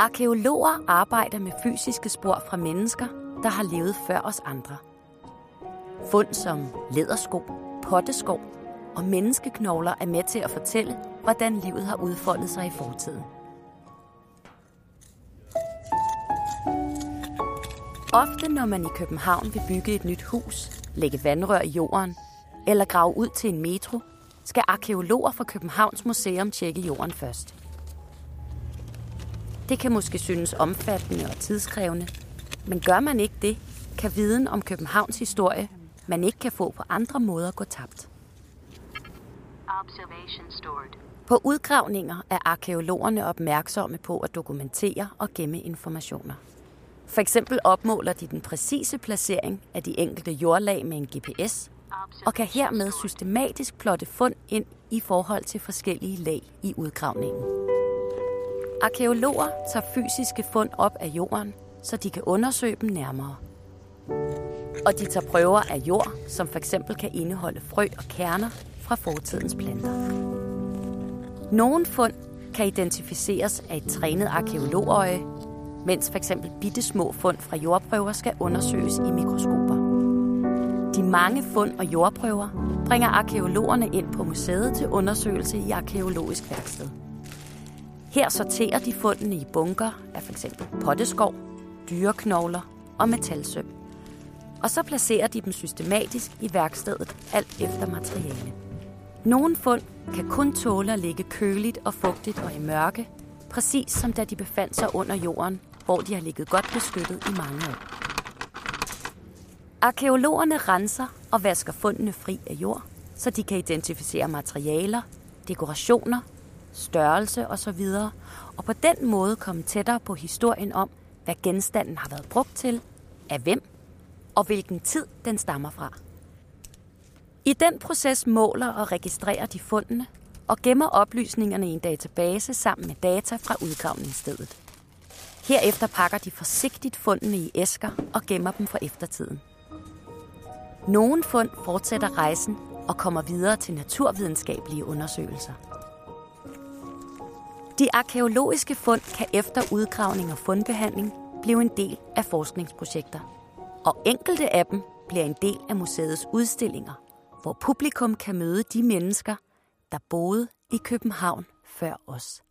Arkeologer arbejder med fysiske spor fra mennesker, der har levet før os andre. Fund som lædersko, potteskov og menneskeknogler er med til at fortælle, hvordan livet har udfoldet sig i fortiden. Ofte når man i København vil bygge et nyt hus, lægge vandrør i jorden eller grave ud til en metro, skal arkeologer fra Københavns Museum tjekke jorden først. Det kan måske synes omfattende og tidskrævende, men gør man ikke det, kan viden om Københavns historie, man ikke kan få på andre måder, gå tabt. På udgravninger er arkeologerne opmærksomme på at dokumentere og gemme informationer. For eksempel opmåler de den præcise placering af de enkelte jordlag med en GPS, og kan hermed systematisk plotte fund ind i forhold til forskellige lag i udgravningen. Arkeologer tager fysiske fund op af jorden, så de kan undersøge dem nærmere. Og de tager prøver af jord, som f.eks. kan indeholde frø og kerner fra fortidens planter. Nogle fund kan identificeres af et trænet arkeologøje, mens f.eks. bitte små fund fra jordprøver skal undersøges i mikroskoper. De mange fund og jordprøver bringer arkeologerne ind på museet til undersøgelse i arkeologisk værksted. Her sorterer de fundene i bunker af f.eks. potteskov, dyreknogler og metalsøm. Og så placerer de dem systematisk i værkstedet, alt efter materiale. Nogle fund kan kun tåle at ligge køligt og fugtigt og i mørke, præcis som da de befandt sig under jorden, hvor de har ligget godt beskyttet i mange år. Arkeologerne renser og vasker fundene fri af jord, så de kan identificere materialer, dekorationer, størrelse osv., og på den måde komme tættere på historien om, hvad genstanden har været brugt til, af hvem og hvilken tid den stammer fra. I den proces måler og registrerer de fundene og gemmer oplysningerne i en database sammen med data fra udgravningsstedet. Herefter pakker de forsigtigt fundene i æsker og gemmer dem for eftertiden. Nogle fund fortsætter rejsen og kommer videre til naturvidenskabelige undersøgelser. De arkeologiske fund kan efter udgravning og fundbehandling blive en del af forskningsprojekter. Og enkelte af dem bliver en del af museets udstillinger, hvor publikum kan møde de mennesker, der boede i København før os.